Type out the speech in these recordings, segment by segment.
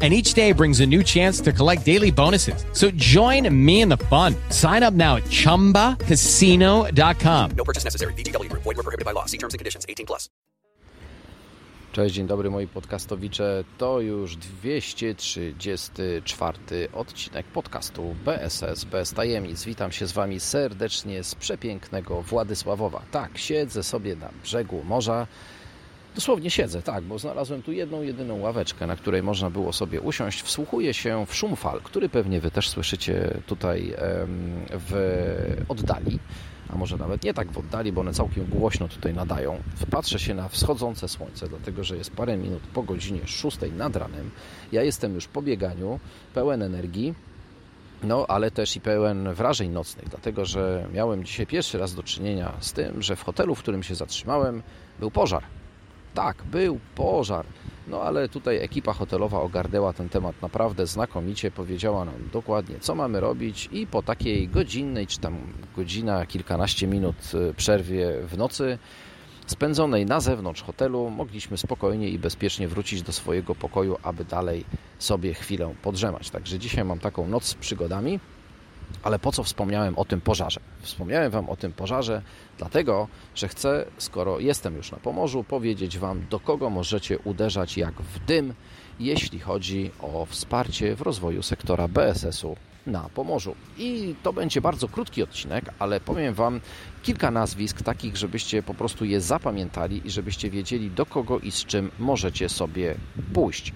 and each day brings a new chance to collect daily bonuses. So join me in the fun. Sign up now at ChumbaCasino.com. No purchase necessary. VGW Group. Void were prohibited by law. See terms and conditions. 18 plus. Cześć, dzień dobry moi podcastowicze. To już 234 odcinek podcastu BSS bez tajemnic. Witam się z Wami serdecznie z przepięknego Władysławowa. Tak, siedzę sobie na brzegu morza. Dosłownie siedzę, tak, bo znalazłem tu jedną, jedyną ławeczkę, na której można było sobie usiąść. Wsłuchuję się w szum fal, który pewnie Wy też słyszycie tutaj w oddali, a może nawet nie tak w oddali, bo one całkiem głośno tutaj nadają. Patrzę się na wschodzące słońce, dlatego że jest parę minut po godzinie 6 nad ranem. Ja jestem już po bieganiu, pełen energii, no, ale też i pełen wrażeń nocnych, dlatego że miałem dzisiaj pierwszy raz do czynienia z tym, że w hotelu, w którym się zatrzymałem, był pożar. Tak, był pożar. No ale tutaj ekipa hotelowa ogarnęła ten temat naprawdę znakomicie, powiedziała nam dokładnie, co mamy robić i po takiej godzinnej, czy tam godzina, kilkanaście minut y, przerwie w nocy spędzonej na zewnątrz hotelu mogliśmy spokojnie i bezpiecznie wrócić do swojego pokoju, aby dalej sobie chwilę podrzemać. Także dzisiaj mam taką noc z przygodami. Ale po co wspomniałem o tym pożarze? Wspomniałem Wam o tym pożarze, dlatego, że chcę, skoro jestem już na Pomorzu, powiedzieć Wam, do kogo możecie uderzać jak w dym, jeśli chodzi o wsparcie w rozwoju sektora BSS-u na Pomorzu. I to będzie bardzo krótki odcinek, ale powiem Wam kilka nazwisk takich, żebyście po prostu je zapamiętali i żebyście wiedzieli, do kogo i z czym możecie sobie pójść.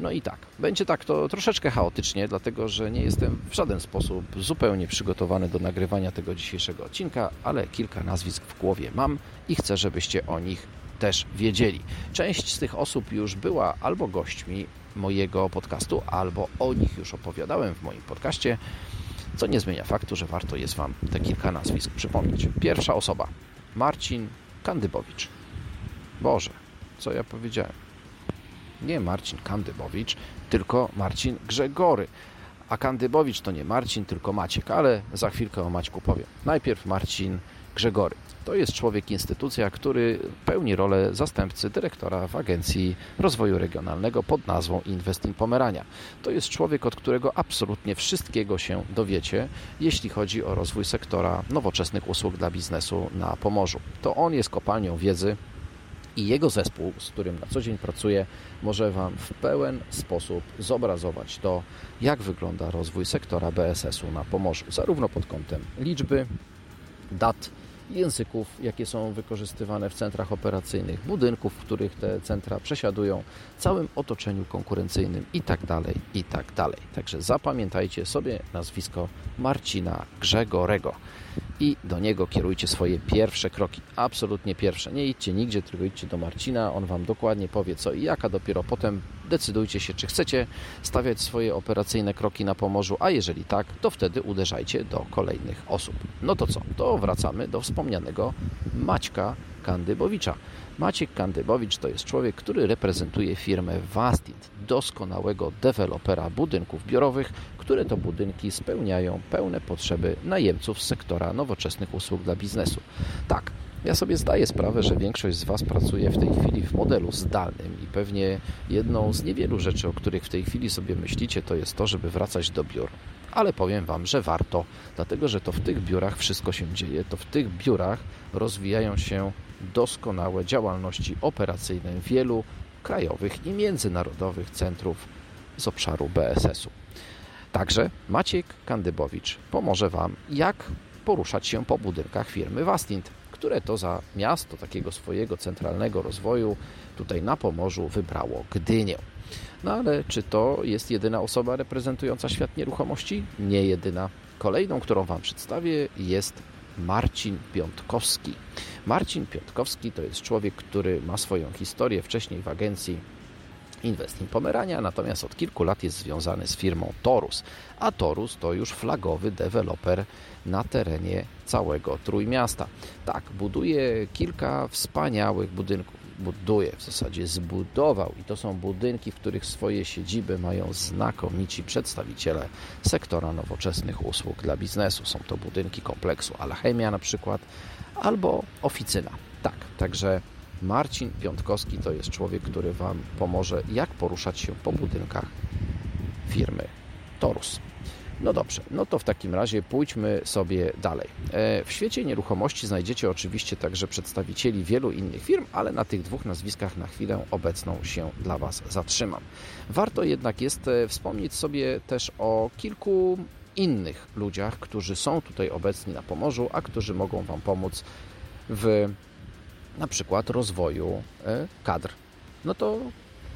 No i tak, będzie tak to troszeczkę chaotycznie, dlatego że nie jestem w żaden sposób zupełnie przygotowany do nagrywania tego dzisiejszego odcinka, ale kilka nazwisk w głowie mam i chcę, żebyście o nich też wiedzieli. Część z tych osób już była albo gośćmi mojego podcastu, albo o nich już opowiadałem w moim podcaście, co nie zmienia faktu, że warto jest Wam te kilka nazwisk przypomnieć. Pierwsza osoba, Marcin Kandybowicz. Boże, co ja powiedziałem? nie Marcin Kandybowicz, tylko Marcin Grzegory. A Kandybowicz to nie Marcin, tylko Maciek, ale za chwilkę o Maćku powiem. Najpierw Marcin Grzegory. To jest człowiek, instytucja, który pełni rolę zastępcy dyrektora w Agencji Rozwoju Regionalnego pod nazwą Investin Pomerania. To jest człowiek, od którego absolutnie wszystkiego się dowiecie, jeśli chodzi o rozwój sektora nowoczesnych usług dla biznesu na Pomorzu. To on jest kopalnią wiedzy, i jego zespół, z którym na co dzień pracuję, może Wam w pełen sposób zobrazować to, jak wygląda rozwój sektora BSS-u na Pomorzu, zarówno pod kątem liczby, dat, języków, jakie są wykorzystywane w centrach operacyjnych, budynków, w których te centra przesiadują, całym otoczeniu konkurencyjnym i tak dalej, i tak. Także zapamiętajcie sobie nazwisko Marcina Grzegorego i do niego kierujcie swoje pierwsze kroki. Absolutnie pierwsze. Nie idźcie nigdzie, tylko idźcie do Marcina, on Wam dokładnie powie co i jak, a dopiero potem decydujcie się, czy chcecie stawiać swoje operacyjne kroki na Pomorzu, a jeżeli tak, to wtedy uderzajcie do kolejnych osób. No to co? To wracamy do wspomnianego Maćka Kandybowicza. Maciek Kandybowicz to jest człowiek, który reprezentuje firmę Vastint, doskonałego dewelopera budynków biurowych, które to budynki spełniają pełne potrzeby najemców z sektora nowoczesnych usług dla biznesu. Tak, ja sobie zdaję sprawę, że większość z Was pracuje w tej chwili w modelu zdalnym i pewnie jedną z niewielu rzeczy, o których w tej chwili sobie myślicie, to jest to, żeby wracać do biur. Ale powiem Wam, że warto, dlatego że to w tych biurach wszystko się dzieje, to w tych biurach rozwijają się doskonałe działalności operacyjne wielu krajowych i międzynarodowych centrów z obszaru BSS-u. Także Maciek Kandybowicz pomoże Wam, jak poruszać się po budynkach firmy Wastint, które to za miasto takiego swojego centralnego rozwoju tutaj na Pomorzu wybrało Gdynię. No ale czy to jest jedyna osoba reprezentująca świat nieruchomości? Nie jedyna. Kolejną, którą Wam przedstawię jest Marcin Piątkowski. Marcin Piątkowski to jest człowiek, który ma swoją historię wcześniej w agencji Invest in Pomerania, natomiast od kilku lat jest związany z firmą Torus, a Torus to już flagowy deweloper na terenie całego Trójmiasta. Tak, buduje kilka wspaniałych budynków. Buduje, w zasadzie zbudował i to są budynki, w których swoje siedziby mają znakomici przedstawiciele sektora nowoczesnych usług dla biznesu. Są to budynki kompleksu Alchemia na przykład albo Oficyna. Tak, także Marcin Piątkowski to jest człowiek, który Wam pomoże, jak poruszać się po budynkach firmy Torus. No dobrze, no to w takim razie pójdźmy sobie dalej. E, w świecie nieruchomości znajdziecie oczywiście także przedstawicieli wielu innych firm, ale na tych dwóch nazwiskach na chwilę obecną się dla Was zatrzymam. Warto jednak jest e, wspomnieć sobie też o kilku innych ludziach, którzy są tutaj obecni na Pomorzu, a którzy mogą Wam pomóc w na przykład rozwoju e, kadr. No to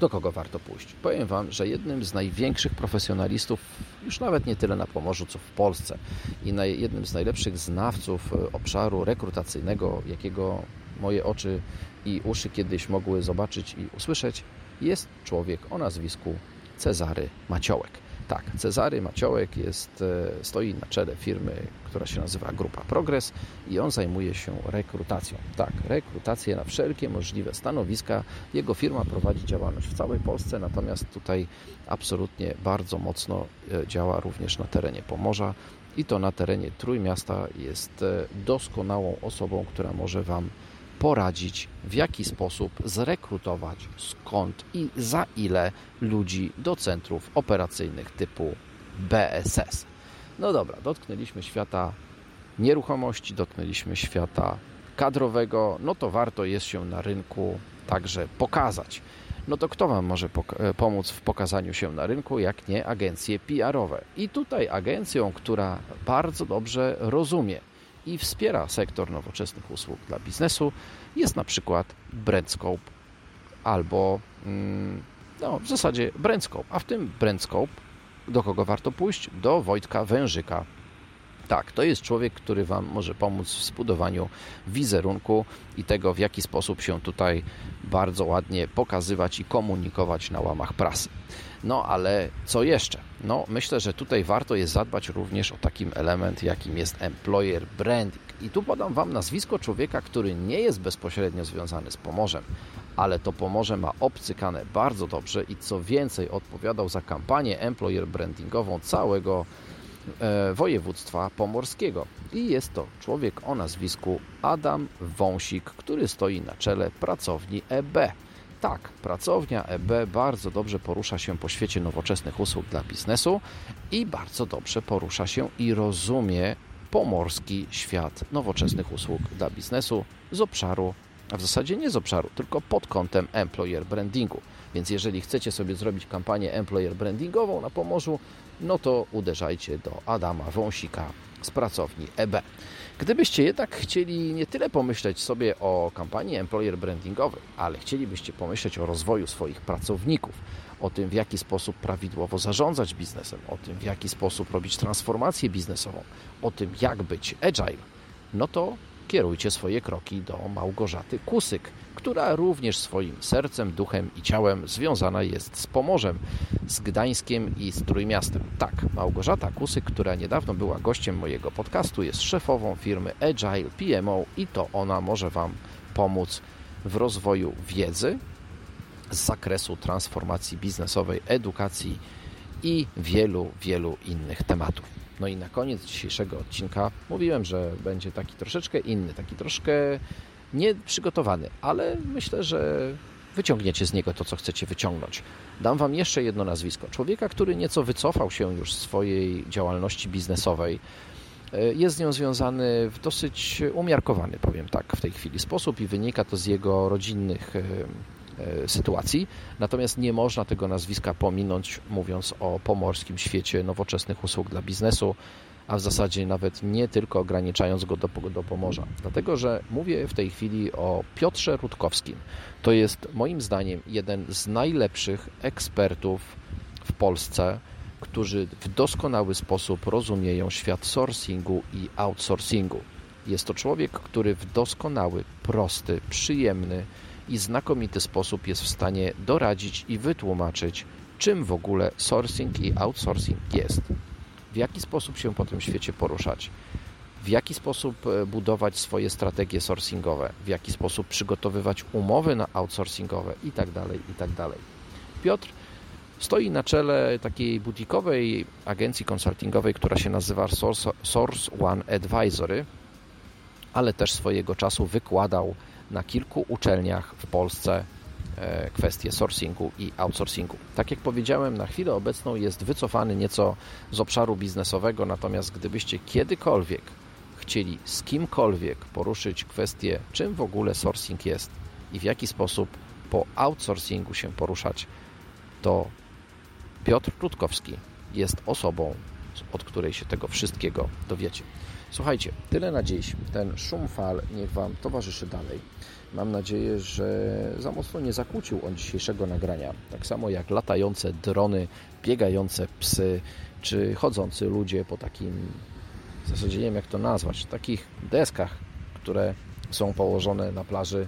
do kogo warto pójść? Powiem Wam, że jednym z największych profesjonalistów, już nawet nie tyle na Pomorzu, co w Polsce i jednym z najlepszych znawców e, obszaru rekrutacyjnego, jakiego moje oczy i uszy kiedyś mogły zobaczyć i usłyszeć, jest człowiek o nazwisku Cezary Maciołek. Tak, Cezary Maciołek jest, e, stoi na czele firmy, która się nazywa Grupa Progres i on zajmuje się rekrutacją. Tak, rekrutację na wszelkie możliwe stanowiska. Jego firma prowadzi działalność w całej Polsce, natomiast tutaj absolutnie bardzo mocno e, działa również na terenie Pomorza i to na terenie Trójmiasta jest e, doskonałą osobą, która może Wam poradzić, w jaki sposób zrekrutować, skąd i za ile ludzi do centrów operacyjnych typu BSS. No dobra, dotknęliśmy świata nieruchomości, dotknęliśmy świata kadrowego, no to warto jest się na rynku także pokazać. No to kto Wam może e, pomóc w pokazaniu się na rynku, jak nie agencje PR-owe? I tutaj agencją, która bardzo dobrze rozumie i wspiera sektor nowoczesnych usług dla biznesu, jest na przykład Brandscope albo mm, no, w zasadzie Brandscope. A w tym Brandscope do kogo warto pójść? Do Wojtka Wężyka. Tak, to jest człowiek, który Wam może pomóc w zbudowaniu wizerunku i tego, w jaki sposób się tutaj bardzo ładnie pokazywać i komunikować na łamach prasy. No ale co jeszcze? No myślę, że tutaj warto jest zadbać również o takim element, jakim jest employer branding. I tu podam Wam nazwisko człowieka, który nie jest bezpośrednio związany z Pomorzem, ale to Pomorze ma obcykane bardzo dobrze i co więcej odpowiadał za kampanię employer brandingową całego e, województwa pomorskiego. I jest to człowiek o nazwisku Adam Wąsik, który stoi na czele pracowni EB. Tak, pracownia EB bardzo dobrze porusza się po świecie nowoczesnych usług dla biznesu i bardzo dobrze porusza się i rozumie pomorski świat nowoczesnych usług dla biznesu z obszaru, a w zasadzie nie z obszaru, tylko pod kątem employer brandingu. Więc jeżeli chcecie sobie zrobić kampanię employer brandingową na Pomorzu, no to uderzajcie do Adama Wąsika z pracowni EB. Gdybyście jednak chcieli nie tyle pomyśleć sobie o kampanii employer brandingowej, ale chcielibyście pomyśleć o rozwoju swoich pracowników, o tym w jaki sposób prawidłowo zarządzać biznesem, o tym w jaki sposób robić transformację biznesową, o tym jak być agile, no to kierujcie swoje kroki do Małgorzaty Kusyk, która również swoim sercem, duchem i ciałem związana jest z Pomorzem, z Gdańskiem i z Trójmiastem. Tak, Małgorzata Kusyk, która niedawno była gościem mojego podcastu, jest szefową firmy Agile PMO i to ona może Wam pomóc w rozwoju wiedzy z zakresu transformacji biznesowej, edukacji i wielu, wielu innych tematów. No i na koniec dzisiejszego odcinka mówiłem, że będzie taki troszeczkę inny, taki troszkę nieprzygotowany, ale myślę, że wyciągniecie z niego to, co chcecie wyciągnąć. Dam Wam jeszcze jedno nazwisko. Człowieka, który nieco wycofał się już z swojej działalności biznesowej. E, jest z nią związany w dosyć umiarkowany, powiem tak, w tej chwili sposób i wynika to z jego rodzinnych e, sytuacji. Natomiast nie można tego nazwiska pominąć, mówiąc o pomorskim świecie nowoczesnych usług dla biznesu, a w zasadzie nawet nie tylko ograniczając go do, do Pomorza. Dlatego, że mówię w tej chwili o Piotrze Rutkowskim. To jest moim zdaniem jeden z najlepszych ekspertów w Polsce, którzy w doskonały sposób rozumieją świat sourcingu i outsourcingu. Jest to człowiek, który w doskonały, prosty, przyjemny i znakomity sposób jest w stanie doradzić i wytłumaczyć, czym w ogóle sourcing i outsourcing jest. W jaki sposób się po tym świecie poruszać, w jaki sposób e, budować swoje strategie sourcingowe, w jaki sposób przygotowywać umowy na outsourcingowe itd. itd. Piotr stoi na czele takiej butikowej agencji konsultingowej, która się nazywa Source One Advisory, ale też swojego czasu wykładał na kilku uczelniach w Polsce e, kwestie sourcingu i outsourcingu. Tak jak powiedziałem, na chwilę obecną jest wycofany nieco z obszaru biznesowego, natomiast gdybyście kiedykolwiek chcieli z kimkolwiek poruszyć kwestię, czym w ogóle sourcing jest i w jaki sposób po outsourcingu się poruszać, to Piotr Rutkowski jest osobą, od której się tego wszystkiego dowiecie. Słuchajcie, tyle na dziś. Ten szum fal niech Wam towarzyszy dalej. Mam nadzieję, że za mocno nie zakłócił on dzisiejszego nagrania. Tak samo jak latające drony, biegające psy, czy chodzący ludzie po takim, w zasadzie nie wiem jak to nazwać, takich deskach, które są położone na plaży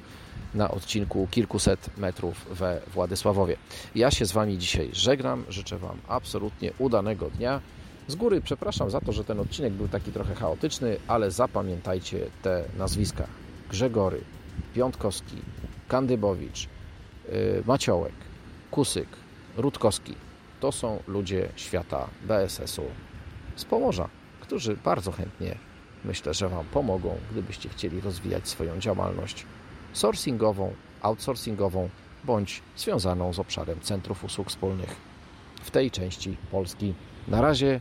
na odcinku kilkuset metrów we Władysławowie. Ja się z Wami dzisiaj żegnam, życzę Wam absolutnie udanego dnia. Z góry przepraszam za to, że ten odcinek był taki trochę chaotyczny, ale zapamiętajcie te nazwiska. Grzegory, Piątkowski, Kandybowicz, y, Maciołek, Kusyk, Rutkowski. To są ludzie świata BSS-u z Pomorza, którzy bardzo chętnie myślę, że Wam pomogą, gdybyście chcieli rozwijać swoją działalność sourcingową, outsourcingową bądź związaną z obszarem centrów usług wspólnych w tej części Polski. Na razie,